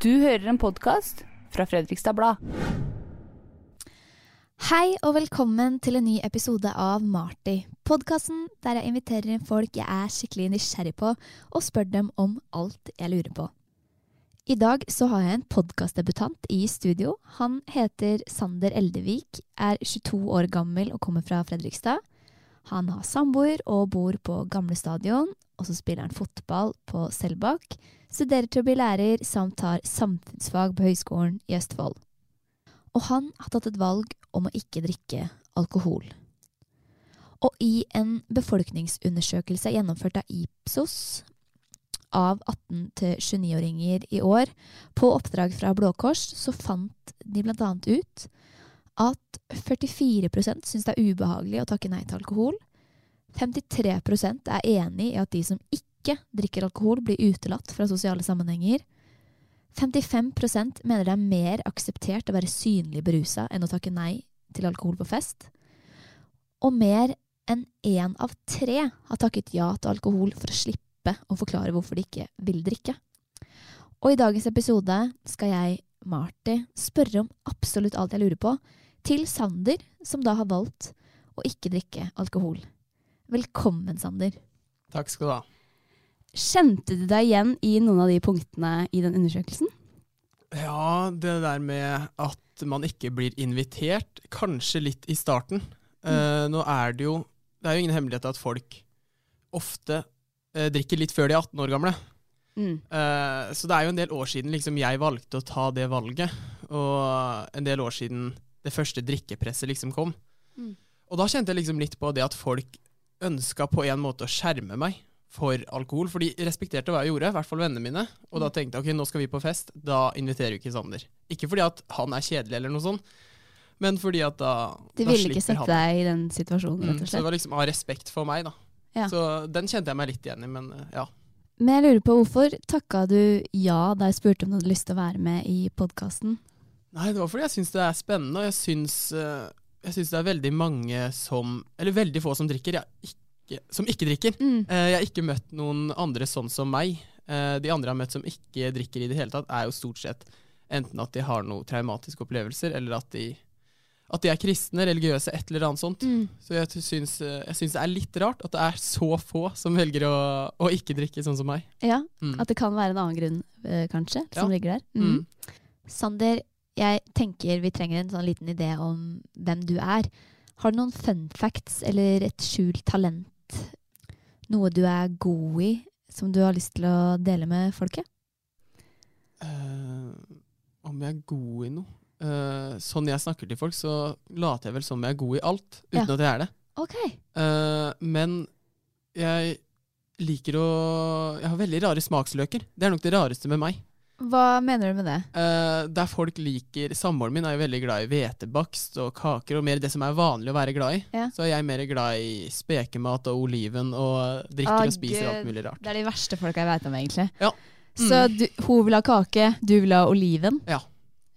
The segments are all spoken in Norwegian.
Du hører en podkast fra Fredrikstad Blad. Hei og velkommen til en ny episode av Marty. Podkasten der jeg inviterer inn folk jeg er skikkelig nysgjerrig på, og spør dem om alt jeg lurer på. I dag så har jeg en podkastdebutant i studio. Han heter Sander Eldevik, er 22 år gammel og kommer fra Fredrikstad. Han har samboer og bor på Gamle Stadion, og så spiller han fotball på Selbakk, studerer til å bli lærer samt tar samfunnsfag på Høgskolen i Østfold. Og han har tatt et valg om å ikke drikke alkohol. Og i en befolkningsundersøkelse gjennomført av Ipsos av 18- til 29-åringer i år, på oppdrag fra Blå Kors, så fant de annet ut at 44% syns det er ubehagelig å takke nei til alkohol. 53% er enig i at de som ikke drikker alkohol, blir utelatt fra sosiale sammenhenger. 55% mener det er mer akseptert å være synlig berusa enn å takke nei til alkohol på fest. Og mer enn én av tre har takket ja til alkohol for å slippe å forklare hvorfor de ikke vil drikke. Og i dagens episode skal jeg, Marty, spørre om absolutt alt jeg lurer på, til Sander, som da har valgt å ikke drikke alkohol. Velkommen, Sander. Takk skal du ha. Kjente du deg igjen i noen av de punktene i den undersøkelsen? Ja, det der med at man ikke blir invitert, kanskje litt i starten. Eh, nå er det jo Det er jo ingen hemmelighet at folk ofte uh, drikker litt før de er 18 år gamle. Mm. Uh, så det er jo en del år siden liksom, jeg valgte å ta det valget, og en del år siden det første drikkepresset liksom kom. Mm. Og da kjente jeg liksom litt på det at folk ønska på en måte å skjerme meg for alkohol, for de respekterte hva jeg gjorde, i hvert fall vennene mine. Og da tenkte jeg ok, nå skal vi på fest, da inviterer vi ikke Sander. Ikke fordi at han er kjedelig eller noe sånt, men fordi at da De da ville ikke sette han. deg i den situasjonen, Mm, rett og slett. så det var liksom av respekt for meg, da. Ja. Så den kjente jeg meg litt igjen i, men eh, ja. Men jeg lurer på hvorfor takka du ja da jeg spurte om du hadde lyst til å være med i podkasten? Nei, det var fordi jeg syns det er spennende, og jeg syns, eh, jeg syns det er veldig mange som Eller veldig få som drikker, jeg ikke, som ikke drikker. Mm. Eh, Jeg har ikke møtt noen andre sånn som meg. Eh, De andre jeg har møtt som ikke drikker i det hele tatt, er jo stort sett enten at de har noen traumatiske opplevelser, eller at de, at de er kristne, religiøse, et eller annet sånt. Mm. Så jeg syns, eh, jeg syns det er litt rart at det er så få som velger å, å ikke drikke sånn som meg. Ja, Mm. At det kan være en annen grunn, kanskje, som Ja. ligger der. Mm. Mm. Sander, jeg tenker vi trenger en sånn liten idé om hvem du er. Har du noen fun facts eller et skjult talent? Noe du er god i, som du har lyst til å dele med folket? Uh, om jeg er god i noe? Uh, sånn jeg snakker til folk, så later jeg vel som jeg er god i alt, uten Ja. at jeg er det. Okay. Uh, men jeg liker å Jeg har veldig rare smaksløker. Det er nok det rareste med meg. Hva mener du med det? Uh, der folk liker Samboeren min er jo veldig glad i hvetebakst og kaker, og mer det som er vanlig å være glad i. Ja. Så er jeg mer glad i spekemat og oliven og drikker Ah, og spiser alt mulig rart. Det er de verste folka jeg vet om, egentlig. Ja. Så Mm. du, hun vil ha kake, du vil ha oliven? Ja.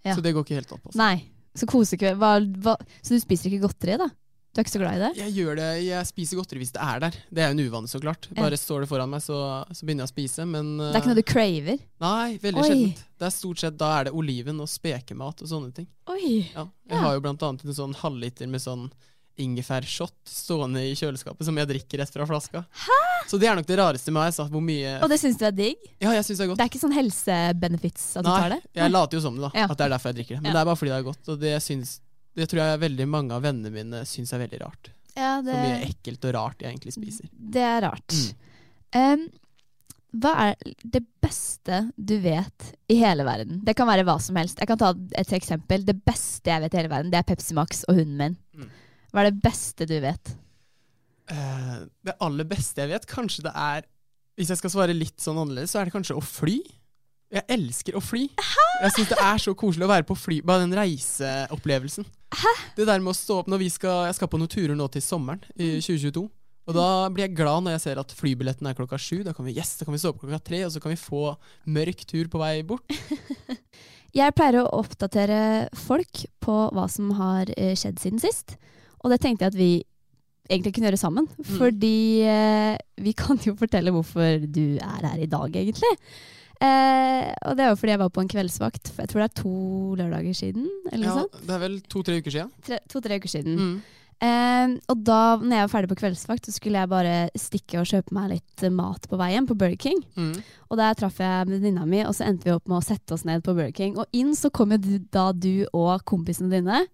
Så det går ikke helt opp. Altså. Nei. Så kosekveld hva, hva, Så du spiser ikke godteri, da? Du er ikke så glad i det? Jeg gjør det, jeg spiser godteri hvis det er der. Det er jo en uvane, så klart. Bare står det foran meg, så, så begynner jeg å spise. Men Det er ikke noe du craver? Nei, veldig Oi. sjeldent. Det er stort sett Da er det oliven og spekemat og sånne ting. Oi. Ja. Jeg Ja. har jo blant annet en sånn halvliter med sånn ingefærshot stående i kjøleskapet som jeg drikker rett fra flaska. Så det er nok det rareste med meg. Så hvor mye Og det syns du er digg? Ja, jeg synes det er godt. Det er ikke sånn helsebenefits at du tar det? Nei, jeg later jo som det, da. Ja. At det er derfor jeg drikker det. Men det er bare fordi det er godt. Og det, syns, det tror jeg veldig mange av vennene mine syns er veldig rart. Ja, Så mye ekkelt og rart jeg egentlig spiser. Det er rart. Mm. Um, hva er det beste du vet i hele verden? Det kan være hva som helst. Jeg kan ta et eksempel. Det beste jeg vet i hele verden, det er Pepsi Max og hunden min. Mm. Hva er det beste du vet? Uh, det aller beste jeg vet, kanskje det er Hvis jeg skal svare litt sånn annerledes, så er det kanskje å fly. Jeg elsker å fly. Jeg syns det er så koselig å være på fly. Bare den reiseopplevelsen. Hæ? Det der med å stå opp når vi skal, Jeg skal på noen turer nå til sommeren i Mm. 2022. Og da blir jeg glad når jeg ser at flybilletten er klokka sju. Da kan vi yes, da kan vi stå opp klokka tre, og så kan vi få mørk tur på vei bort. Jeg pleier å oppdatere folk på hva som har eh, skjedd siden sist. Og det tenkte jeg at vi egentlig kunne gjøre sammen. Fordi eh, vi kan jo fortelle hvorfor du er her i dag, egentlig. Eh, og det er jo fordi jeg var på en kveldsvakt jeg tror det er to lørdager siden. Eller Ja, sånt. det er vel to-tre uker siden. Tre- To-tre uker siden. Mm. Eh, og da når jeg var ferdig på kveldsvakt, så skulle jeg bare stikke og kjøpe meg litt mat på veien på Burger King. Mm. Og der traff jeg venninna mi, og så endte vi opp med å sette oss ned på Burger King. Og inn så kom jo da du og kompisene dine.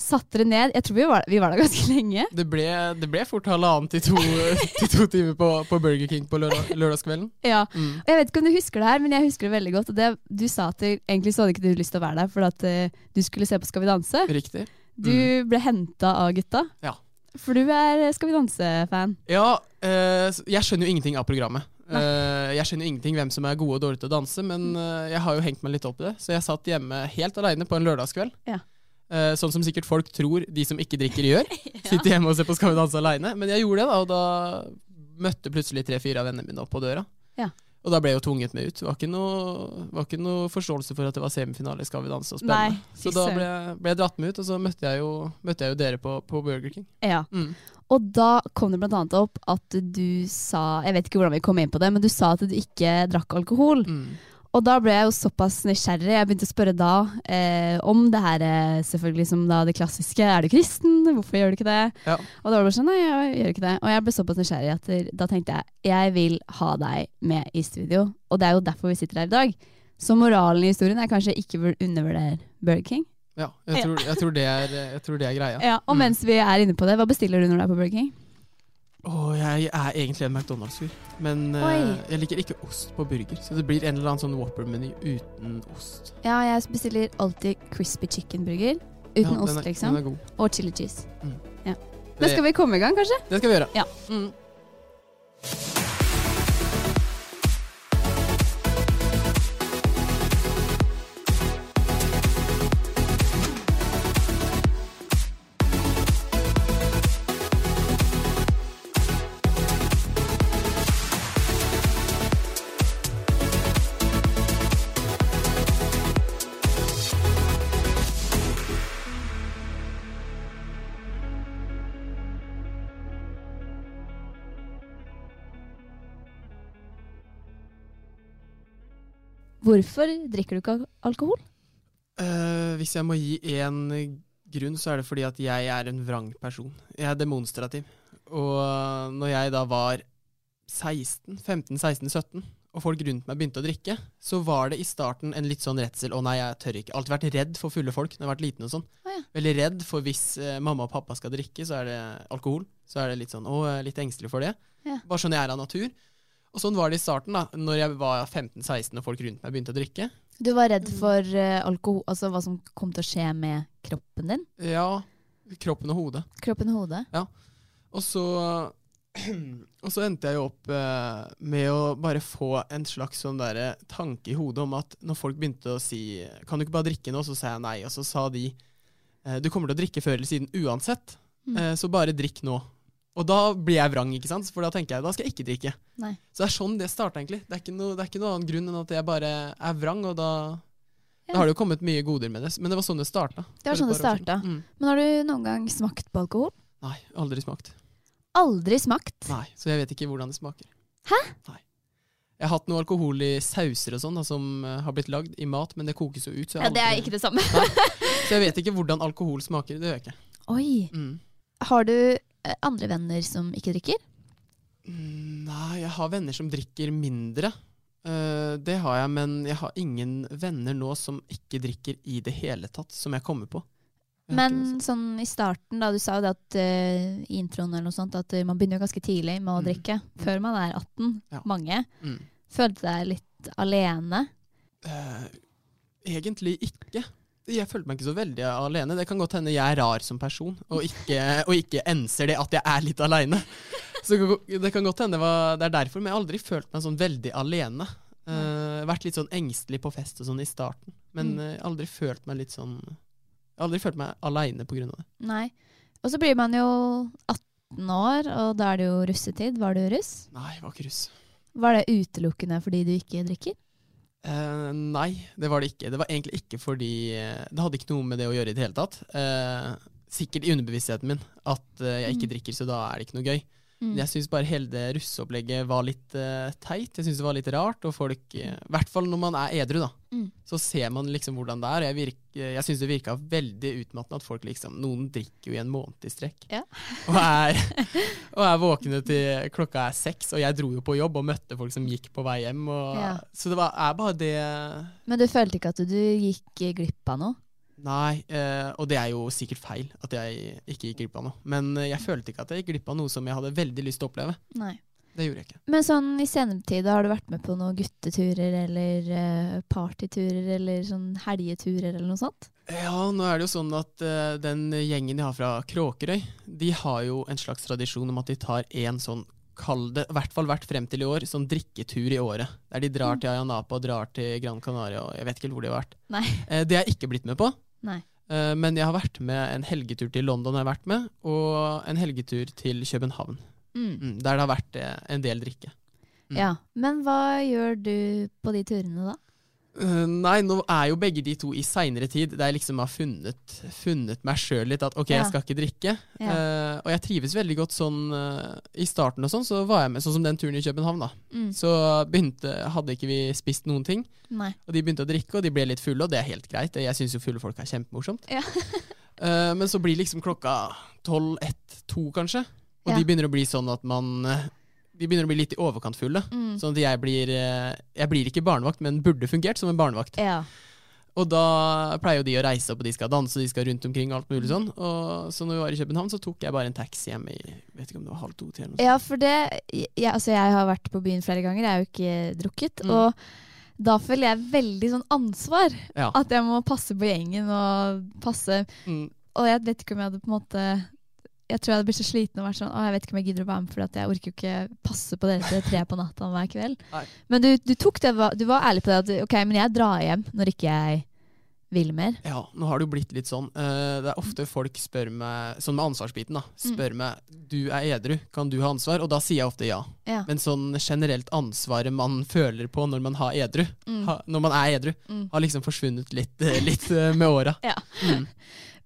Satte det ned. Jeg tror vi var, vi var der ganske lenge. Det, ble, det ble fort halvannen til til to timer på, på Burger King på lørdag, lørdagskvelden. Ja. Mm. Og jeg vet ikke om du husker det her, men jeg husker det veldig godt. Det, du sa at du egentlig så hadde ikke du lyst til å være der, for at uh, du skulle se på Skal vi danse. Riktig. Du ble henta av gutta. Ja. For du er Skal vi danse-fan. Ja, uh, jeg skjønner jo ingenting av programmet. Uh, jeg skjønner ingenting hvem som er gode og dårlige til å danse, men eh, jeg har jo hengt meg litt opp i det. Så jeg satt hjemme helt aleine på en lørdagskveld. Ja. Eh, sånn som sikkert folk tror de som ikke drikker, gjør. Sitter hjemme og ser på Skal vi danse aleine. Men jeg gjorde det, da, og da møtte plutselig tre-fire av vennene mine opp på døra. Ja. Og da ble jeg jo tvunget med ut. Det var ikke noe, var ikke noe forståelse for at det var semifinale i Skal vi danse og spennende. Nei, så da ble, ble jeg dratt med ut, og så møtte jeg jo, møtte jeg jo dere på, på Burger King. Ja. Mm. Og da kom det annet opp at du sa Jeg vet ikke hvordan vi kom inn på det, men du sa at du ikke drakk alkohol. Mm. Og da ble jeg jo såpass nysgjerrig. Jeg begynte å spørre da eh, om det her eh, selvfølgelig som da det klassiske. Er du kristen? Hvorfor gjør du ikke det? Ja. Og da var det bare sånn, nei, jeg gjør ikke det. Og jeg ble såpass nysgjerrig at da tenkte jeg jeg vil ha deg med i studio. Og det er jo derfor vi sitter her i dag. Så moralen i historien er kanskje ikke bør undervurdere Burger King. Ja, jeg tror, jeg, tror det er, jeg tror det er greia. Ja, og Mm. mens vi er inne på det, hva bestiller du når du er på Burger King? Åh, jeg er egentlig en McDonald's-fyr, men uh, jeg liker ikke ost på burger. Så det blir en eller annen sånn Whopper-meny uten ost. Ja, jeg bestiller alltid crispy chicken burger. Uten Ja, ost, er- liksom. Er god. Og chili cheese. Mm. Ja. Men skal vi komme i gang, kanskje? Det skal vi gjøre. Ja. Mm. Hvorfor drikker du ikke alkohol? Uh, hvis jeg må gi én grunn, så er det fordi at jeg er en vrang person. Jeg er demonstrativ. Og eh, når jeg da var 16, 15, 16, 17, og folk rundt meg begynte å drikke, så var det i starten en litt sånn redsel. Å nei, jeg tør ikke. Alltid vært redd for fulle folk når jeg har vært liten og sånn. Ah, ja. Veldig redd for hvis eh, mamma og pappa skal drikke, så er det alkohol. Så er det litt sånn å, litt engstelig for det. Ja. Bare sånn jeg er av natur. Og sånn var det i starten, da når jeg var 15-16 og folk rundt meg begynte å drikke. Du var redd for eh, alkohol, altså hva som kom til å skje med kroppen din? Ja, kroppen og hodet. Kroppen og hodet? Og så, og så endte jeg jo opp eh, med å bare få en slags sånn der tanke i hodet om at når folk begynte å si 'Kan du ikke bare drikke nå?' så sa jeg nei. Og så sa de eh, 'Du kommer til å drikke før eller siden uansett, Mm. eh, så bare drikk nå'. Og da blir jeg vrang, ikke sant? for da tenker jeg da skal jeg ikke drikke. Nei. Så det er sånn det starta, egentlig. Det er, ikke noe, det er ikke noe annen grunn enn at jeg bare er vrang, og da, Ja. da har det jo kommet mye goder med det. Men det var sånn det starta. Det var sånn det starta. Mm. Men har du noen gang smakt på alkohol? Nei, aldri smakt. Aldri smakt? Nei, så jeg vet ikke hvordan det smaker. Hæ? Nei. Jeg har hatt noe alkohol i sauser og sånn da, som eh, har blitt lagd i mat, men det kokes jo ut. Så Ja, det er ikke det samme. så jeg vet ikke hvordan alkohol smaker. Det gjør jeg ikke. Oi. Mm. Har du andre venner som ikke drikker? Mm, Nei, jeg har venner som drikker mindre. Uh, det har jeg, men jeg har ingen venner nå som ikke drikker i det hele tatt, som jeg kommer på. Jeg Men sånn i starten, da du sa jo det at uh, i introen eller noe sånt, at uh, man begynner jo ganske tidlig med å Mm. drikke. Før man er 18. Ja. Mange. Mm. Følte deg litt alene. Eh, egentlig ikke. Jeg følte meg ikke så veldig alene. Det kan godt hende jeg er rar som person, og ikke, og ikke enser det at jeg er litt aleine. Så det kan godt hende det, var, det er derfor, men jeg har aldri følt meg sånn veldig alene. Uh, vært litt sånn engstelig på fest og sånn i starten. Men eh, aldri følt meg litt sånn aldri følt meg aleine av det. Nei. Og så blir man jo 18 år, og da er det jo russetid. Var du russ? Nei, jeg var ikke russ. Var det utelukkende fordi du ikke drikker? Eh, nei, det var det ikke. Det var egentlig ikke fordi eh, Det hadde ikke noe med det å gjøre i det hele tatt. Uh, sikkert i underbevisstheten min at jeg ikke Mm. drikker, så da er det ikke noe gøy. Mm. Jeg syns bare hele det russeopplegget var litt uh, teit. Jeg syns det var litt rart. Og folk, i i hvert fall når man er edru, da, Mm. så ser man liksom hvordan det er. Jeg, virk, jeg syns det virka veldig utmattende at folk liksom Noen drikker jo i en måned i strekk. Ja. og, er, og er våkne til klokka er seks, og jeg dro jo på jobb og møtte folk som gikk på vei hjem. Og, Ja. Så det var, er bare det Men du følte ikke at du gikk glipp av noe? Nei, eh, og det er jo sikkert feil at jeg ikke gikk glipp av noe. Men eh, jeg følte ikke at jeg gikk glipp av noe som jeg hadde veldig lyst til å oppleve. Nei. Det gjorde jeg ikke. Men sånn i senere tid, har du vært med på noen gutteturer eller eh, partyturer eller sånn helgeturer eller noe sånt? Ja, nå er det jo sånn at eh, den gjengen de har fra Kråkerøy, de har jo en slags tradisjon om at de tar en sånn Kall det, i hvert fall vært frem til i år, sånn drikketur i året. Der de drar til Ayanapa og drar til Gran Canaria og jeg vet ikke hvor de har vært. Nei. Eh, det har jeg ikke blitt med på. Nei. Eh, men jeg har vært med en helgetur til London, har vært med, og en helgetur til København. Mm. Mm, der det har vært eh, en del drikke. Mm. Ja. Men hva gjør du på de turene da? Eh, nei, nå er jo begge de to i seinere tid, der jeg liksom har funnet, funnet meg sjøl litt. At ok, Ja. jeg skal ikke drikke. Ja. Uh, og jeg trives veldig godt sånn uh, I starten og sånn, så var jeg med, sånn som den turen i København, da. Mm. Så begynte, hadde ikke vi spist noen ting. Nei. Og de begynte å drikke, og de ble litt fulle, og det er helt greit. Jeg syns jo fulle folk er kjempemorsomt. Ja. Men så blir liksom klokka tolv, ett, to kanskje. Og de begynner å bli sånn at man De begynner å bli litt i overkant fulle. Mm. Sånn at jeg blir eh, Jeg blir ikke barnevakt, men burde fungert som en barnevakt. Ja. Og da pleier jo de å reise opp, og de skal danse, og de skal rundt omkring, alt mulig sånn. Og så når vi var i København, så tok jeg bare en taxi hjem i vet ikke om det var halv to til eller noe sånt. Ja, for det jeg, altså Jeg har vært på byen flere ganger, jeg har jo ikke drukket. Mm. Og da føler jeg veldig sånn ansvar. Ja. At jeg må passe på gjengen og passe Mm. Og jeg vet ikke om jeg hadde på en måte Jeg tror jeg hadde blitt så sliten og vært sånn Å, jeg vet ikke om jeg gidder å være med, for jeg orker jo ikke passe på dere til tre på natta hver kveld. Nei. Men du, du tok det, du var ærlig på det at ok, men jeg drar hjem når ikke jeg vil mer. Ja, nå har det jo blitt litt sånn. Uh, det er ofte folk spør meg, sånn med ansvarsbiten, da, Mm. spør meg du er edru, kan du ha ansvar? Og da sier jeg ofte ja. Ja. Men sånn generelt ansvaret man føler på når man, har edru, Mm. ha, når man er edru, Mm. har liksom forsvunnet litt, eh, litt eh, med åra. Ja.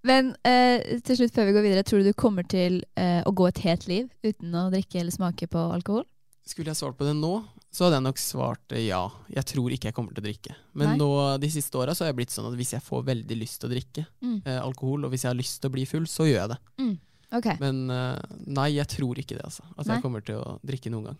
Mm. Men eh, til slutt, før vi går videre, tror du du kommer til eh, å gå et helt liv uten å drikke eller smake på alkohol? Skulle jeg svart på det nå, så hadde jeg nok svart eh, ja. Jeg tror ikke jeg kommer til å drikke. Men nå, de siste åra har jeg blitt sånn at hvis jeg får veldig lyst til å drikke Mm. eh, alkohol, og hvis jeg har lyst til å bli full, så gjør jeg det. Ok. Men eh, nei, jeg tror ikke det, altså. At Nei. jeg kommer til å drikke noen gang.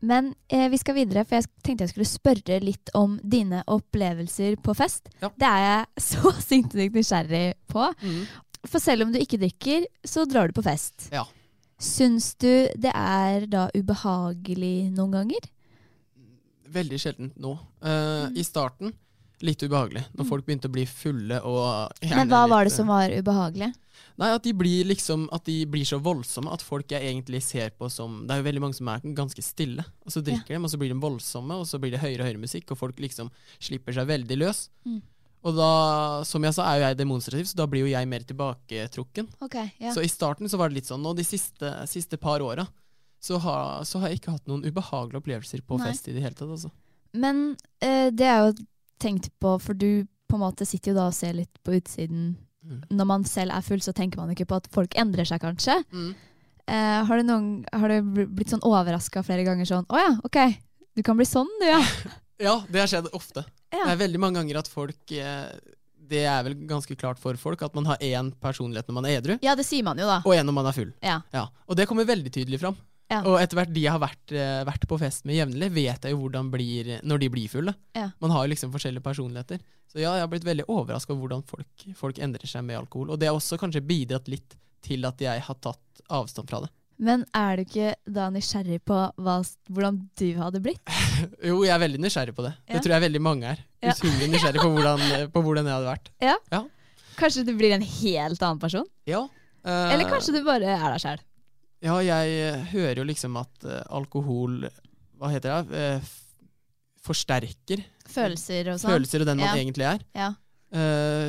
Men eh, vi skal videre, for jeg tenkte jeg skulle spørre litt om dine opplevelser på fest. Ja. Det er jeg så sinnssykt nysgjerrig på. For selv om du ikke drikker, så drar du på fest. Ja. Syns du det er da ubehagelig noen ganger? Veldig sjeldent nå. Eh, I starten litt ubehagelig, når Mm. folk begynte å bli fulle Men hva var det som var ubehagelig? Nei, at de blir liksom At de blir så voldsomme at folk jeg egentlig ser på som Det er jo veldig mange som er ganske stille, og så drikker de, og så blir de voldsomme, og så blir det høyere og høyere musikk, og folk liksom slipper seg veldig løs. Mm. Og da, som jeg sa, er jo jeg demonstrativ, så da blir jo jeg mer tilbaketrukken. Okay, ja. Så i starten så var det litt sånn, og de siste, siste par åra så, har- så har jeg ikke hatt noen ubehagelige opplevelser på Nei. fest i det hele tatt, altså. Men eh, det er jo tenkt på, for du på en måte sitter jo da og ser litt på utsiden. Mm. Når man selv er full, så tenker man ikke på at folk endrer seg, kanskje. Mm. Eh, har, du noen, har du blitt sånn overraska flere ganger sånn Å ja, ok, du kan bli sånn, du, ja. Ja, det har skjedd ofte. Ja. Det er veldig mange ganger at folk eh, Det er vel ganske klart for folk at man har én personlighet når man er edru, Ja, det sier man jo, da. og én når man er full. Ja. Og det kommer veldig tydelig fram. Ja. Og etter hvert de jeg har vært, eh, vært på fest med jevnlig, vet jeg jo hvordan blir når de blir fulle. Ja. Man har jo liksom forskjellige personligheter. Så ja, jeg har blitt veldig overraska over hvordan folk, folk endrer seg med alkohol. Og det har også kanskje bidratt litt til at jeg har tatt avstand fra det. Men er du ikke da nysgjerrig på hva, hvordan du hadde blitt? Jo, jeg er veldig nysgjerrig på det. Ja. Det tror jeg veldig mange er. Utrolig nysgjerrig på hvordan, på hvordan jeg hadde vært. Ja. Kanskje du blir en helt annen person? Ja. Uh, Eller kanskje du bare er deg sjæl? Ja, jeg eh, hører jo liksom at eh, alkohol Hva heter det? eh, forsterker Følelser og sånn? følelser og den man Ja. egentlig er. Ja.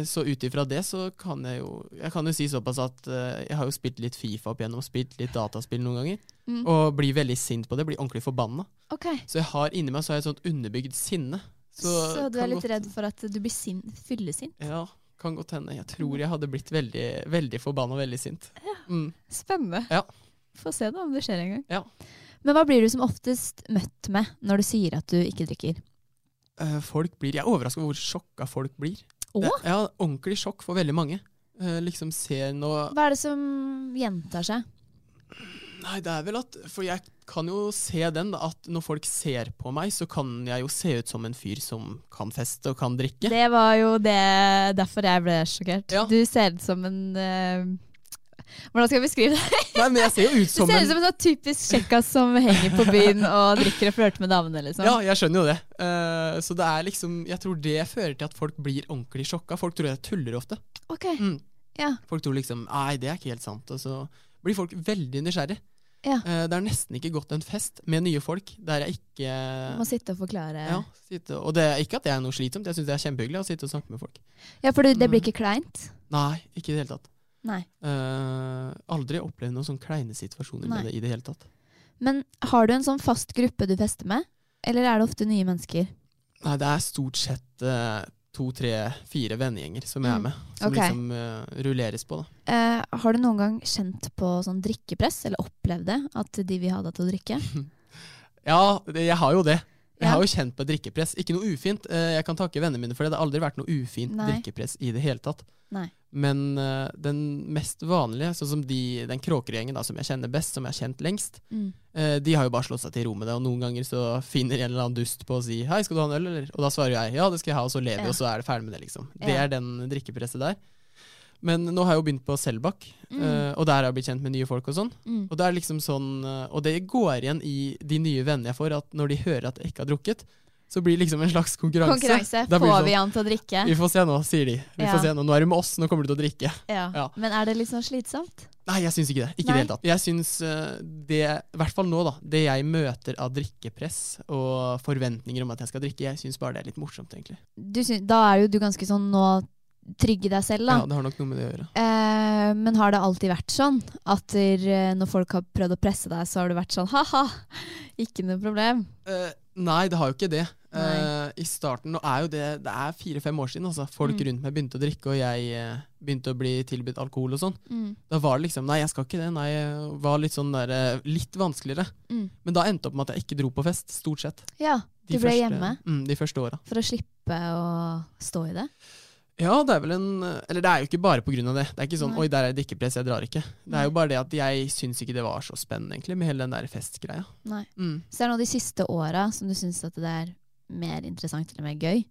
Så ut ifra det så kan jeg jo Jeg kan jo si såpass at jeg har jo spilt litt Fifa opp igjennom, spilt litt dataspill noen ganger, Mm. og blir veldig sint på det. Blir ordentlig forbanna. Ok, Så jeg har inni meg så har jeg et sånt underbygd sinne. så, du er litt godt- redd for at du blir sin fyllesint? Ja, kan godt hende. Jeg tror jeg hadde blitt veldig, veldig forbanna og veldig sint. Mm. Spennende. Ja. Få se da om det skjer en gang. Ja. Men hva blir du som oftest møtt med når du sier at du ikke drikker? Uh, folk blir, Jeg er overraska over hvor sjokka folk blir. Åh? Ja, ordentlig sjokk for veldig mange. Uh, liksom ser noe Hva er det som gjentar seg? Nei, det er vel at For jeg kan jo se den, da, at når folk ser på meg, så kan jeg jo se ut som en fyr som kan feste og kan drikke. Det var jo det derfor jeg ble sjokkert. Ja. Du ser ut som en eh, Hvordan skal jeg beskrive det? Nei, men jeg ser jo ut Du som ser ut som en sånn typisk kjekkas som henger på byen og drikker og flørter med damene, liksom. Ja, jeg skjønner jo det. Uh, så det er liksom Jeg tror det fører til at folk blir ordentlig sjokka. Folk tror jeg tuller ofte. Ok, Mm. ja. Folk tror liksom Nei, det er ikke helt sant. Og så blir folk veldig nysgjerrig. Ja. Uh, det er nesten ikke gått en fest med nye folk der jeg ikke Må sitte og forklare. ja, sitte, Og det er ikke at det er noe slitsomt, jeg syns det er kjempehyggelig å sitte og snakke med folk. Ja, for det, det blir Mm. ikke kleint? Nei, ikke i det hele tatt. Nei. Uh, aldri opplevd noen sånn kleine situasjoner Nei. med det i det hele tatt. Men har du en sånn fast gruppe du fester med? Eller er det ofte nye mennesker? Nei, det er stort sett uh, to, tre, fire vennegjenger som jeg Mm. er med. Som okay. liksom uh, rulleres på, da. Uh, har du noen gang kjent på sånn drikkepress, eller opplevd det? At de vil ha deg til å drikke? Ja, jeg har jo det. Jeg Ja. har jo kjent på drikkepress. Ikke noe ufint. Jeg kan takke vennene mine for det. Det har aldri vært noe ufint Nei. drikkepress i det hele tatt. Nei. Men uh, den mest vanlige, sånn som de, den Kråkergjengen da, som jeg kjenner best, som jeg har kjent lengst, Mm. uh, de har jo bare slått seg til ro med det. Og noen ganger så finner en eller annen dust på å si 'hei, skal du ha en øl', eller? Og da svarer jeg 'ja, det skal jeg ha', og så ler vi, Ja. og så er det ferdig med det, liksom. Det er den drikkepresset der. Men nå har jeg jo begynt på Selbakk, Mm. eh, og der har jeg blitt kjent med nye folk og sånn. Mm. Og det er liksom sånn Og det går igjen i de nye vennene jeg får, at når de hører at jeg ikke har drukket, så blir det liksom en slags konkurranse. Konkurranse. Får sånn, vi han til å drikke? Vi får se nå, sier de. Vi Ja. får se Nå Nå er du med oss, nå kommer du til å drikke. Ja. Ja. Men er det litt sånn slitsomt? Nei, jeg syns ikke det. Ikke i Nei. det hele tatt. Jeg syns eh, det, i hvert fall nå, da, det jeg møter av drikkepress og forventninger om at jeg skal drikke, jeg syns bare det er litt morsomt, egentlig. Du syn- da er jo du ganske sånn nå trygge deg selv, da. Ja, det har nok noe med det å gjøre. Eh, men har det alltid vært sånn at eh, når folk har prøvd å presse deg, så har du vært sånn ha-ha, ikke noe problem? Eh, nei, det har jo ikke det. Eh, I starten nå er jo det Det er fire-fem år siden. Altså. Folk Mm. rundt meg begynte å drikke, og jeg uh, begynte å bli tilbudt alkohol og sånn. Mm. Da var det liksom Nei, jeg skal ikke det. Nei, jeg var litt sånn der eh, Litt vanskeligere. Mm. Men da endte det opp med at jeg ikke dro på fest, stort sett. Ja, De du ble første, hjemme Mm, de første åra. for å slippe å stå i det? Ja, det er vel en Eller det er jo ikke bare på grunn av det. Det er ikke sånn Nei. 'oi, der er drikkepress, jeg drar ikke'. Det er jo bare det at jeg syns ikke det var så spennende, egentlig, med hele den der festgreia. Nei. Mm. Så det er nå de siste åra som du syns at det er mer interessant eller mer gøy?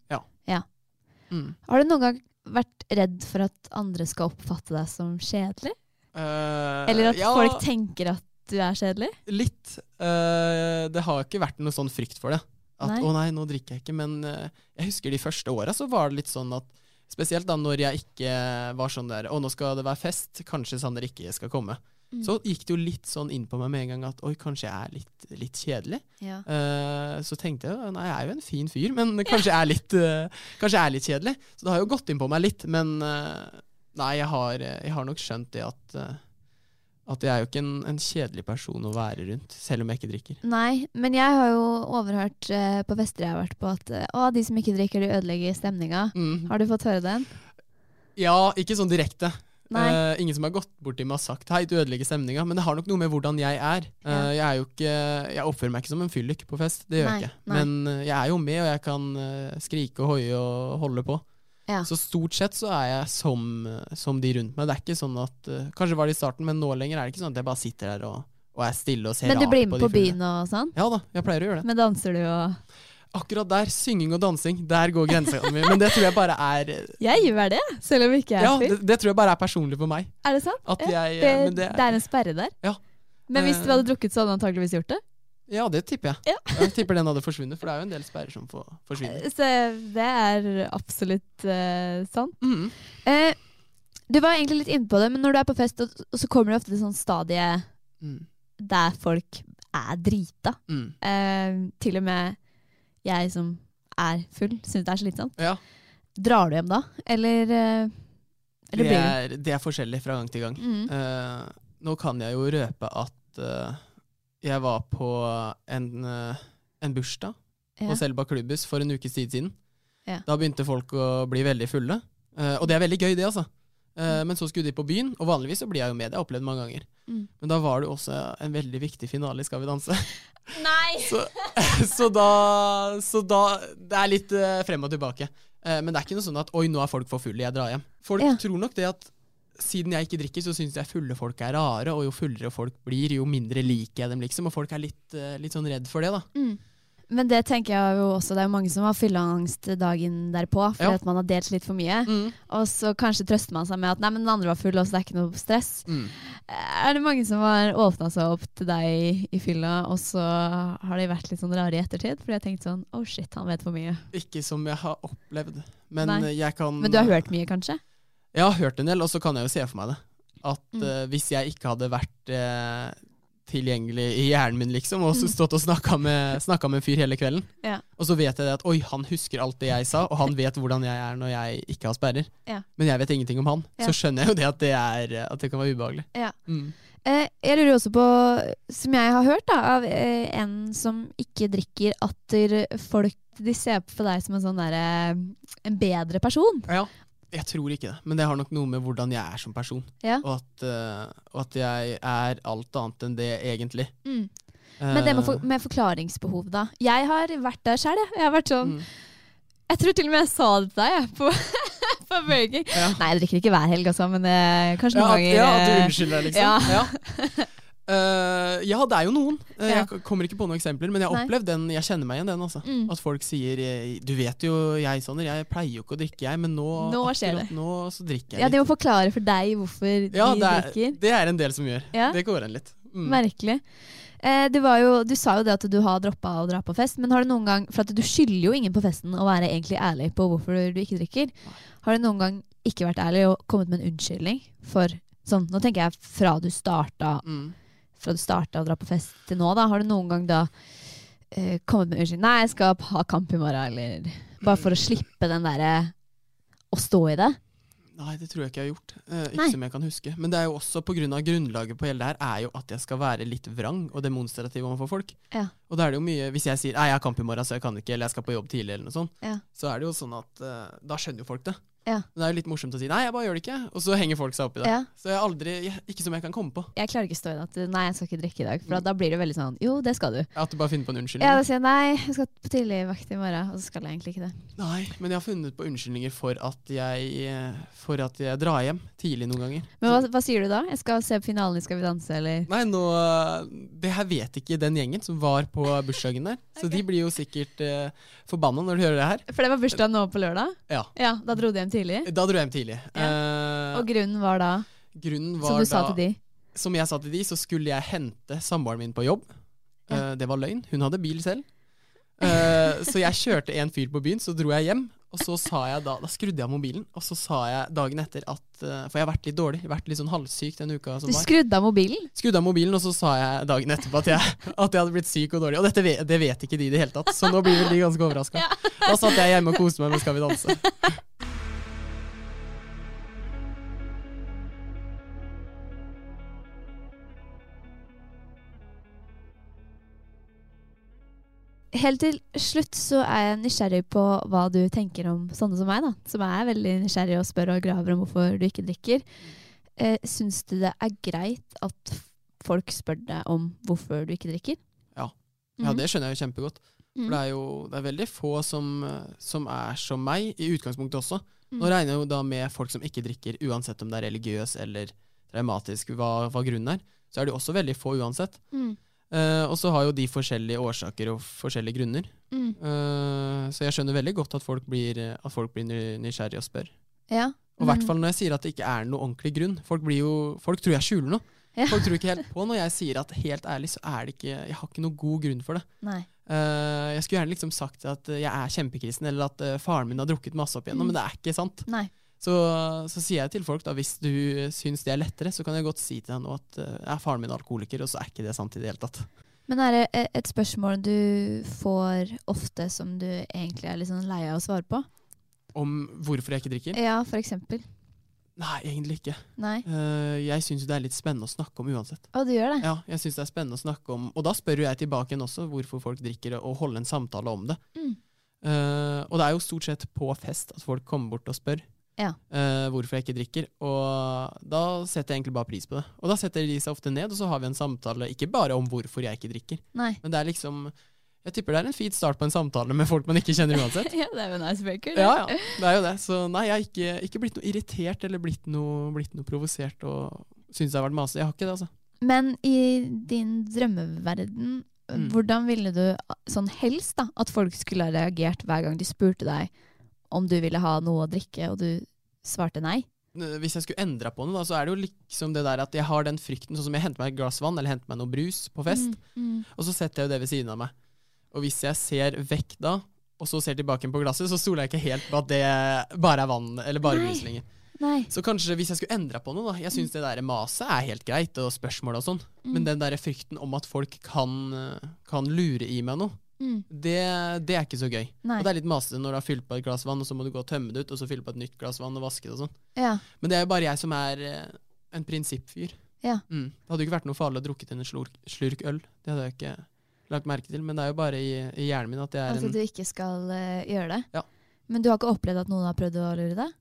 Mm. Har du noen gang vært redd for at andre skal oppfatte deg som kjedelig? Uh, Eller at ja, folk tenker at du er kjedelig? Litt. Uh, det har ikke vært noe sånn frykt for det. At Nei. 'å nei, nå drikker jeg ikke'. Men uh, jeg husker de første åra så var det litt sånn at Spesielt da når jeg ikke var sånn der 'å, nå skal det være fest', kanskje Sander ikke skal komme. Mm. Så gikk det jo litt sånn inn på meg med en gang at 'oi, kanskje jeg er litt, litt kjedelig'. Ja. Uh, så tenkte jeg nei, jeg er jo en fin fyr, men kanskje jeg er litt, uh, kanskje jeg er litt kjedelig. Så det har jo gått inn på meg litt, men uh, nei, jeg har, jeg har nok skjønt det at at jeg er jo ikke en, en kjedelig person å være rundt, selv om jeg ikke drikker. Nei, men jeg har jo overhørt uh, på fester jeg har vært på at å, de som ikke drikker, de ødelegger stemninga. Mm. Har du fått høre den? Ja, ikke sånn direkte. Eh, ingen som har gått bort til meg og sagt 'hei, du ødelegger stemninga', men det har nok noe med hvordan jeg er. Uh, Ja. jeg, er ikke, jeg oppfører meg ikke som en fyllik på fest, det gjør Nei, jeg ikke. nei. Men eh, jeg er jo med, og jeg kan eh, skrike og hoie og holde på. Ja. Så stort sett så er jeg som, eh, som de rundt meg. Det er ikke sånn at uh, Kanskje var det i starten, men nå lenger er det ikke sånn at jeg bare sitter der og, og er stille og ser Men du blir med på, på byen og sånn? Ja da, jeg pleier å gjøre det. Men danser du og Akkurat der, synging og dansing, der går grensa mi. Men det tror jeg bare er Jeg gjør det, selv om ikke jeg er Ja, full. det, det tror jeg bare er personlig for meg. Er det sant? At Ja, jeg, det, men det, det er en sperre der. Ja. Men hvis du Eh. hadde drukket, så hadde du antakeligvis gjort det? Ja, det tipper jeg. Ja. Jeg tipper den hadde forsvunnet, for det er jo en del sperrer som får, forsvinner. Så det er absolutt uh, sant. Mm. Uh, Du var egentlig litt inne på det, men når du er på fest, og, og så kommer det ofte til sånn stadie Mm. der folk er drita. Mm. Eh, til og med jeg som er full, syns det er slitsomt. Ja. Drar du hjem da, eller, eh, eller Det er, det er forskjellig fra gang til gang. Mm. Uh, nå kan jeg jo røpe at uh, jeg var på en, uh, en bursdag Ja. på Selba klubbhus for en ukes tid siden. Ja. Da begynte folk å bli veldig fulle. Og det er veldig gøy, det, altså. Mm. Men så skulle de på byen, og vanligvis så blir jeg jo med. Det har jeg opplevd mange ganger. Mm. Men da var det også en veldig viktig finale i Skal vi danse. Nei! Så, så, da, så da Det er litt eh, frem og tilbake. Eh, men det er ikke noe sånn at 'oi, nå er folk for fulle, jeg drar hjem'. Folk Ja. tror nok det at siden jeg ikke drikker, så syns jeg fulle folk er rare, og jo fullere folk blir, jo mindre liker jeg dem, liksom. Og folk er litt, eh, litt sånn redd for det, da. Mm. Men det tenker jeg jo også, det er jo mange som har fylleangst dagen derpå fordi Ja. at man har delt litt for mye. Mm. Og så kanskje trøster man seg med at nei, men den andre var full, og så det er ikke noe stress. Mm. Er det mange som har åpna seg opp til deg i, fylla, og så har de vært litt sånn rare i ettertid? Fordi jeg har tenkt sånn oh shit, han vet for mye. Ikke som jeg har opplevd, men Nei. eh, jeg kan Men du har hørt mye, kanskje? Jeg har hørt en del, og så kan jeg jo se for meg det. At Mm. uh, hvis jeg ikke hadde vært eh, tilgjengelig i hjernen min, liksom, og så Mm. stått og snakka med, snakka med en fyr hele kvelden, Ja. og så vet jeg det at oi, han husker alt det jeg sa, og han vet hvordan jeg er når jeg ikke har sperrer, Ja. men jeg vet ingenting om han, Ja. så skjønner jeg jo det at det, er, at det kan være ubehagelig. Ja. Mm. Eh, jeg lurer også på, som jeg har hørt da, av eh, en som ikke drikker, at folk de ser på deg som en sånn derre En bedre person. Ja. Jeg tror ikke det, men det har nok noe med hvordan jeg er som person, Ja. og at, uh, og at jeg er alt annet enn det egentlig. Mm. Men det med, for, med forklaringsbehov, da. Jeg har vært der sjøl, jeg. Jeg har vært sånn mm. Jeg tror til og med jeg sa det til deg, jeg, på, på Burger. Ja. Nei, jeg drikker ikke hver helg, altså, men uh, kanskje Ja, noen at, ganger ja, at du eh, unnskylder deg, liksom. Ja. Eh, ja, det er jo noen. Uh, Ja. Jeg kommer ikke på noen eksempler, men jeg har opplevd den. Jeg kjenner meg igjen den. altså. Mm. At folk sier eh, Du vet jo, jeg Sander, jeg pleier jo ikke å drikke, jeg, men nå, Nå skjer det. nå så drikker jeg Ja, de må litt. forklare for deg hvorfor Ja, de det er, drikker. det er en del som gjør. Ja. Det går en litt. Mm. Merkelig. Eh, du, var jo, du sa jo det at du har droppa å dra på fest, men har du noen gang For at du skylder jo ingen på festen å være egentlig ærlig på hvorfor du ikke drikker. Har du noen gang ikke vært ærlig og kommet med en unnskyldning for sånn Nå tenker jeg fra du starta Mm. Fra du starta å dra på fest til nå, da. Har du noen gang da eh, kommet med unnskyld Nei, jeg skal ha kamp i morgen, eller Bare for å slippe den derre å stå i det? Nei, det tror jeg ikke jeg har gjort. Eh, ikke Nei. som jeg kan huske. Men det er jo også på grunn av grunnlaget på hele det her er jo at jeg skal være litt vrang og demonstrativ overfor folk. Ja. Og da er det jo mye Hvis jeg sier Nei, jeg har kamp i morgen, så jeg kan ikke, eller jeg skal på jobb tidlig, eller noe sånt, Ja. så er det jo sånn at eh, da skjønner jo folk det. Ja. Men det er jo litt morsomt å si nei, jeg bare gjør det ikke, og så henger folk seg opp i det. Ja. Så jeg har aldri jeg, Ikke som jeg kan komme på. Jeg klarer ikke å stå i det at nei, jeg skal ikke drikke i dag. For da blir det veldig sånn jo, det skal du. At du bare finner på en unnskyldning. Ja, da sier jeg nei, jeg skal på tidligvakt i morgen, og så skal jeg egentlig ikke det. Nei, men jeg har funnet på unnskyldninger for at jeg eh, For at jeg drar hjem tidlig noen ganger. Men hva, hva sier du da? Jeg skal se på finalen i Skal vi danse, eller? Nei, nå Det her vet ikke den gjengen som var på bursdagen der. Så de blir jo sikkert eh, forbanna når de hører det her. For det var bursdag nå på lørdag? Ja. Ja, Da dro de hjem tidlig? Da dro jeg hjem tidlig. Eh, Og grunnen var da, grunnen var som du sa til de? Som jeg sa til de, så skulle jeg hente samboeren min på jobb. Eh, det var løgn. Hun hadde bil selv. Uh, så jeg kjørte en fyr på byen, så dro jeg hjem. Og så sa jeg da Da skrudde jeg av mobilen, og så sa jeg dagen etter at For jeg har vært litt dårlig. Vært litt sånn halvsyk den uka som Du skrudde av mobilen? Skrudde av mobilen, og så sa jeg dagen etterpå at jeg, at jeg hadde blitt syk og dårlig. Og dette vet, det vet ikke de i det hele tatt, så nå blir vel de ganske overraska. Da satt jeg hjemme og koste meg med Skal vi danse. Helt til slutt så er jeg nysgjerrig på hva du tenker om sånne som meg, da. Som er veldig nysgjerrig og spør og graver om hvorfor du ikke drikker. Eh, Syns du det er greit at folk spør deg om hvorfor du ikke drikker? Ja. Ja, det skjønner jeg jo kjempegodt. Mhm. For det er jo det er veldig få som, som er som meg, i utgangspunktet også. Nå regner jeg jo da med folk som ikke drikker, uansett om det er religiøs eller traumatisk, hva, hva grunnen er. Så er det jo også veldig få uansett. Mm. Eh, og så har jo de forskjellige årsaker og forskjellige grunner. Mm. Uh, så jeg skjønner veldig godt at folk blir, at folk blir ny- nysgjerrige og spør. Ja. Og i hvert fall når jeg sier at det ikke er noe ordentlig grunn. Folk, blir jo, folk tror jeg skjuler noe. Ja. Folk tror ikke helt på når jeg sier at helt ærlig så er det ikke Jeg har ikke noe god grunn for det. Eh, jeg skulle gjerne liksom sagt at jeg er kjempekristen, eller at eh, faren min har drukket masse opp igjennom, Mm. men det er ikke sant. Nei. Så, så sier jeg til folk da, hvis du syns det er lettere, så kan jeg godt si til deg nå at uh, er faren min alkoholiker, og så er ikke det sant i det hele tatt. Men er det e- et spørsmål du får ofte som du egentlig er litt sånn lei av å svare på? Om hvorfor jeg ikke drikker? Ja, for eksempel. Nei, egentlig ikke. Nei. Uh, jeg syns det er litt spennende å snakke om uansett. Å, du gjør det? Ja, jeg synes det er spennende å snakke om Og da spør jeg tilbake igjen også hvorfor folk drikker, og holde en samtale om det. Mm. Uh, og det er jo stort sett på fest at folk kommer bort og spør Ja. uh, hvorfor jeg ikke drikker. Og da setter jeg egentlig bare pris på det. Og da setter de seg ofte ned, og så har vi en samtale ikke bare om hvorfor jeg ikke drikker, Nei. men det er liksom Jeg tipper det er en fin start på en samtale med folk man ikke kjenner uansett. ja, det er jo en icebreaker. Ja, ja, det er jo det. Så nei, jeg har ikke, ikke blitt noe irritert eller blitt noe, blitt noe provosert og syns det har vært masete. Jeg har ikke det, altså. Men i din drømmeverden, Mm. hvordan ville du sånn helst da, at folk skulle ha reagert hver gang de spurte deg om du ville ha noe å drikke, og du svarte nei? hvis jeg skulle endra på noe, da, så er det jo liksom det der at jeg har den frykten, sånn som jeg henter meg et glass vann eller henter meg noe brus på fest, Mm, og så setter jeg jo det ved siden av meg. Og hvis jeg ser vekk da, og så ser tilbake på glasset, så stoler jeg ikke helt på at det bare er vann, eller bare brus lenger. Nei. Så kanskje hvis jeg skulle endra på noe, da. Jeg syns det der maset er helt greit, og spørsmål og sånn, Mm. men den der frykten om at folk kan, kan lure i meg noe, Mm. det, det er ikke så gøy. Nei. Og det er litt masete når du har fylt på et glass vann, og så må du gå og tømme det ut, og så fylle på et nytt glass vann og vaske det og sånn. Ja. Men det er jo bare jeg som er eh, en prinsippfyr. Ja. Mm. Det hadde jo ikke vært noe farlig å drukke til en slurk, slurk øl. Det hadde jeg ikke lagt merke til. Men det er jo bare i, i hjernen min at det er At en du ikke skal uh, gjøre det? Ja. Men du har ikke opplevd at noen har prøvd å lure deg?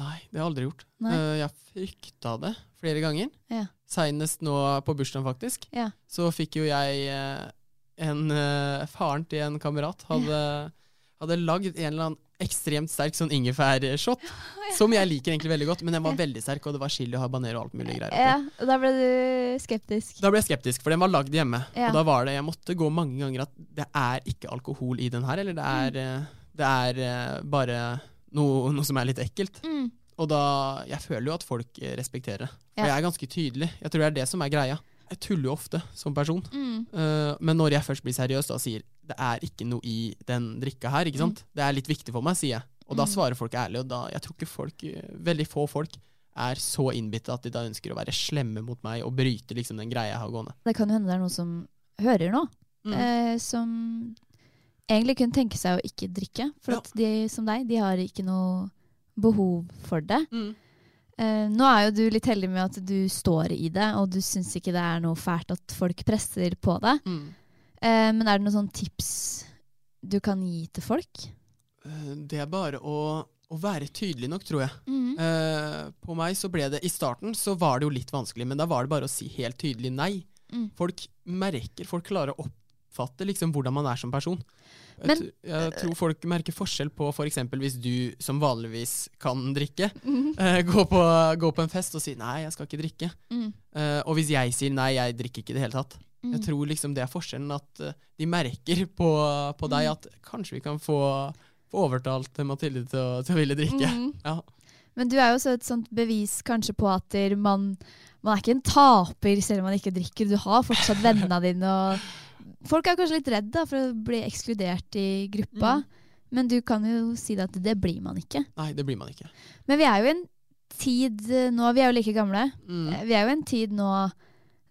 Nei, det har jeg aldri gjort. Eh, jeg frykta det flere ganger. Ja. Seinest nå på bursdagen, faktisk. Ja. Så fikk jo jeg eh, en eh, Faren til en kamerat hadde, hadde lagd en eller annen ekstremt sterk sånn ingefærshot. Som jeg liker egentlig veldig godt, men den var veldig sterk, og det var chili og habanero og alt mulig greier. Ja, og da ble du skeptisk? Da ble jeg skeptisk, for den var lagd hjemme. Ja. Og da var det, Jeg måtte gå mange ganger at det er ikke alkohol i den her, eller det er, eh, det er eh, bare noe, noe som er litt ekkelt. Mm. Og da Jeg føler jo at folk respekterer det. For Ja. jeg er ganske tydelig. Jeg tror det er det som er greia. Jeg tuller jo ofte som person. Mm. Uh, men når jeg først blir seriøs da og sier det er ikke noe i den drikka her, ikke sant? det er litt viktig for meg, sier jeg. Og da Mm. svarer folk ærlig. Og da, jeg tror ikke folk, veldig få folk er så innbitte at de da ønsker å være slemme mot meg og bryte liksom den greia jeg har gående. Det kan jo hende det er noen som hører nå, Mm. eh, som egentlig kunne tenke seg å ikke drikke. For Ja. at de som deg, de har ikke noe behov for det. Mm. Eh, nå er jo du litt heldig med at du står i det, og du syns ikke det er noe fælt at folk presser på deg. Mm. Uh, men er det noen sånn tips du kan gi til folk? Uh, Det er bare å, å være tydelig nok, tror jeg. Mm. Eh, på meg så ble det I starten så var det jo litt vanskelig, men da var det bare å si helt tydelig nei. Mm. Folk merker, folk klarer å oppfatte liksom hvordan man er som person. Men- jeg tror folk merker forskjell på f.eks. hvis du som vanligvis kan drikke, uh, går, på, går på en fest og sier nei, jeg skal ikke drikke. Mm. Uh, og hvis jeg sier nei, jeg drikker ikke i det hele tatt. Mm. Jeg tror liksom det er forskjellen, at uh, de merker på, på deg Mm. at kanskje vi kan få, få overtalt Mathilde til å, til å ville drikke. Mm. Ja. Men du er jo også et sånt bevis kanskje på at man, man er ikke en taper selv om man ikke drikker. Du har fortsatt vennene dine. og Folk er kanskje litt redd da, for å bli ekskludert i gruppa. Mm. Men du kan jo si det at det blir man ikke. Nei, det blir man ikke. Men vi er jo i en tid eh, nå, vi er jo like gamle. Mm. Eh, Vi er jo i en tid nå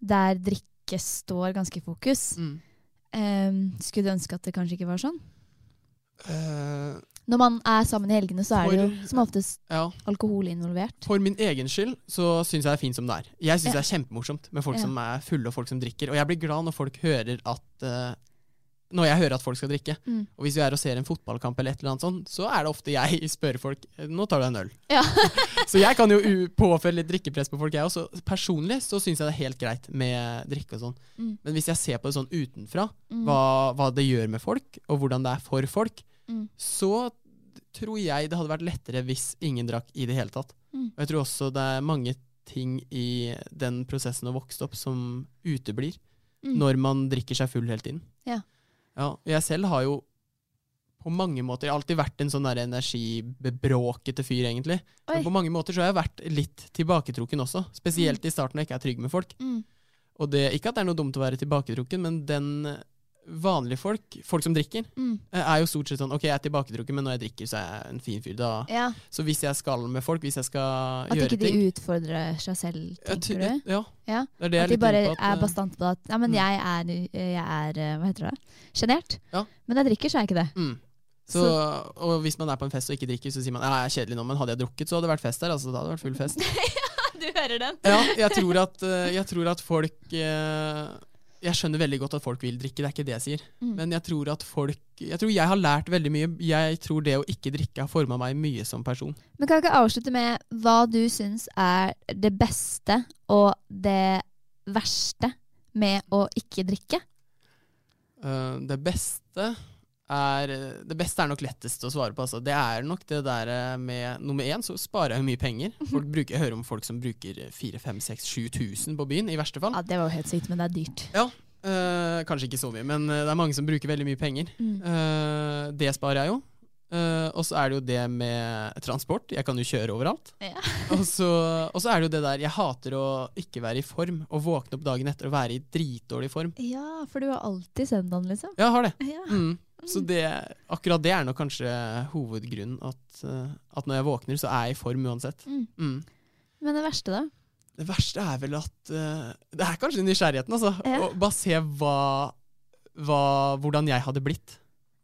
der drikke står ganske i fokus. Mm. Um, skulle du ønske at det kanskje ikke var sånn? Eh, Når man er sammen i helgene, så er det jo som oftest ja. alkohol involvert. For min egen skyld så syns jeg det er fint som det er. Jeg syns Ja. det er kjempemorsomt med folk Ja. som er fulle og folk som drikker. Og jeg blir glad når folk hører at uh, Når jeg hører at folk skal drikke. Mm. Og hvis vi er og ser en fotballkamp eller et eller annet sånt, så er det ofte jeg spør folk Nå tar du en øl. Ja. så jeg kan jo påføre litt drikkepress på folk, jeg også. Personlig så syns jeg det er helt greit med drikke og sånn. Mm. Men hvis jeg ser på det sånn utenfra, Mm. hva, hva det gjør med folk, og hvordan det er for folk, Mm. så tror jeg det hadde vært lettere hvis ingen drakk i det hele tatt. Mm. Og jeg tror også det er mange ting i den prosessen å vokse opp som uteblir Mm. når man drikker seg full hele tiden. Ja. Ja, jeg selv har jo på mange måter jeg har alltid vært en sånn der energibebråkete fyr, egentlig. Oi. Men på mange måter så har jeg vært litt tilbaketrukken også. Spesielt i starten når jeg ikke er trygg med folk. Mm. Og det, ikke at det er noe dumt å være tilbaketrukken, men den vanlige folk, folk som drikker, Mm. eh, er jo stort sett sånn Ok, jeg er tilbaketrukket, men når jeg drikker, så er jeg en fin fyr. Da. Ja, Så hvis jeg skal med folk, hvis jeg skal At gjøre ikke de utfordrer seg selv, tenker du? Ja. Ja, Det det At de bare at, på. er eh, bastant på at Ja, men Mm. jeg er, jeg er eh, Hva heter det? Sjenert. Ja. Men jeg drikker, så er jeg ikke det. mm. så, og hvis man er på en fest og ikke drikker, så sier man ja, jeg er kjedelig nå, men hadde jeg drukket, så hadde det vært fest der. Altså, da hadde det vært full fest. Du hører den? Ja, jeg tror at, jeg tror at folk Jeg skjønner veldig godt at folk vil drikke, det er ikke det jeg sier. Mm. Men jeg tror at folk Jeg tror jeg har lært veldig mye. Jeg tror det å ikke drikke har forma meg mye som person. Men kan vi ikke avslutte med hva du syns er det beste og det verste med å ikke drikke? Uh, det beste er Det beste er nok lettest å svare på. Altså. Det er nok det der eh, med Nummer én så sparer jeg jo mye penger. Folk bruker, jeg hører om folk som bruker 4000-5000-7000 på byen, i verste fall. Ja, Det var jo helt sykt, men det er dyrt. Eh, kanskje ikke så mye, men eh, det er mange som bruker veldig mye penger. Mm. Uh, det sparer jeg jo. Eh, og så er det jo det med transport. Jeg kan jo kjøre overalt. Ja. og, så, og så er det jo det der Jeg hater å ikke være i form. Å våkne opp dagen etter og være i dritdårlig form. Ja, for du har alltid søndagen, liksom. Ja, jeg har det. Ja. Mm. Så det, akkurat det er nok kanskje hovedgrunnen. At, eh, at når jeg våkner, så er jeg i form uansett. Mm. Mm. Men det verste, da? Det verste er vel at uh, Det er kanskje nysgjerrigheten, altså. Ja. Å bare se hva, hva, hvordan jeg hadde blitt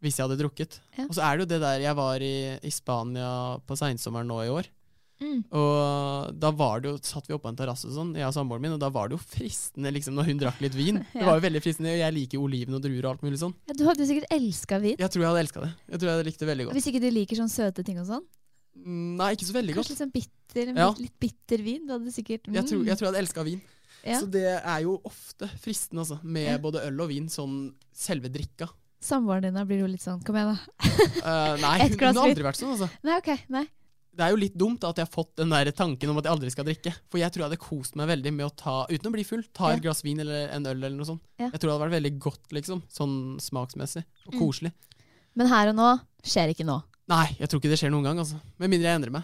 hvis jeg hadde drukket. Ja. Og så er det jo det der Jeg var i, i Spania på seinsommeren nå i år. Mm. Og da var det jo, satt vi oppe på en terrasse sånn, jeg og samboeren min, og da var det jo fristende liksom, når hun drakk litt vin. Det var jo veldig fristende, og jeg liker oliven og druer og alt mulig sånn. Ja, du hadde jo sikkert elska vin. Jeg tror jeg hadde elska det. Jeg tror jeg hadde likt det veldig godt. Hvis ikke du liker sånn søte ting og sånn. Nei, ikke så veldig godt. Kanskje litt sånn bitter, Ja. litt, litt bitter vin. Du hadde sikkert mm. Jeg tror, jeg tror jeg hadde elska vin. Ja. Så det er jo ofte fristende, altså. Med Ja. både øl og vin, sånn selve drikka. Samboeren din blir jo litt sånn Kom igjen, da. uh, nei, hun, har aldri vært sånn, altså. Nei, ok. Nei. Det er jo litt dumt at jeg har fått den der tanken om at jeg aldri skal drikke. For jeg tror jeg hadde kost meg veldig med å ta, uten å bli full, ta Ja. et glass vin eller en øl eller noe sånt. Ja. Jeg tror det hadde vært veldig godt, liksom. Sånn smaksmessig. Og Mm. koselig. Men her og nå skjer ikke nå. Nei, jeg tror ikke det skjer noen gang, altså. Med mindre jeg endrer meg.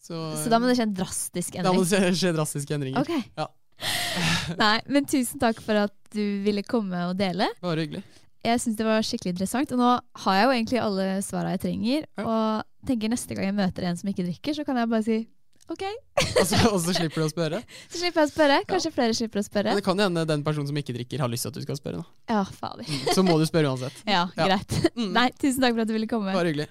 Så, Så da må det skje en drastisk endring? da må det skje, drastiske endringer. Ok. Ja. Nei, men tusen takk for at du ville komme og dele. Bare hyggelig. Jeg syns det var skikkelig interessant. Og nå har jeg jo egentlig alle svara jeg trenger. Ja. Og tenker neste gang jeg møter en som ikke drikker, så kan jeg bare si OK. Og så, og så slipper du å spørre. Så slipper jeg å spørre. Kanskje flere slipper å spørre. Men det kan hende den personen som ikke drikker, har lyst til at du skal spørre. Da. Ja, fader. Så må du spørre uansett. Ja, Ja. greit. Mm. Nei, tusen takk for at du ville komme. Bare hyggelig.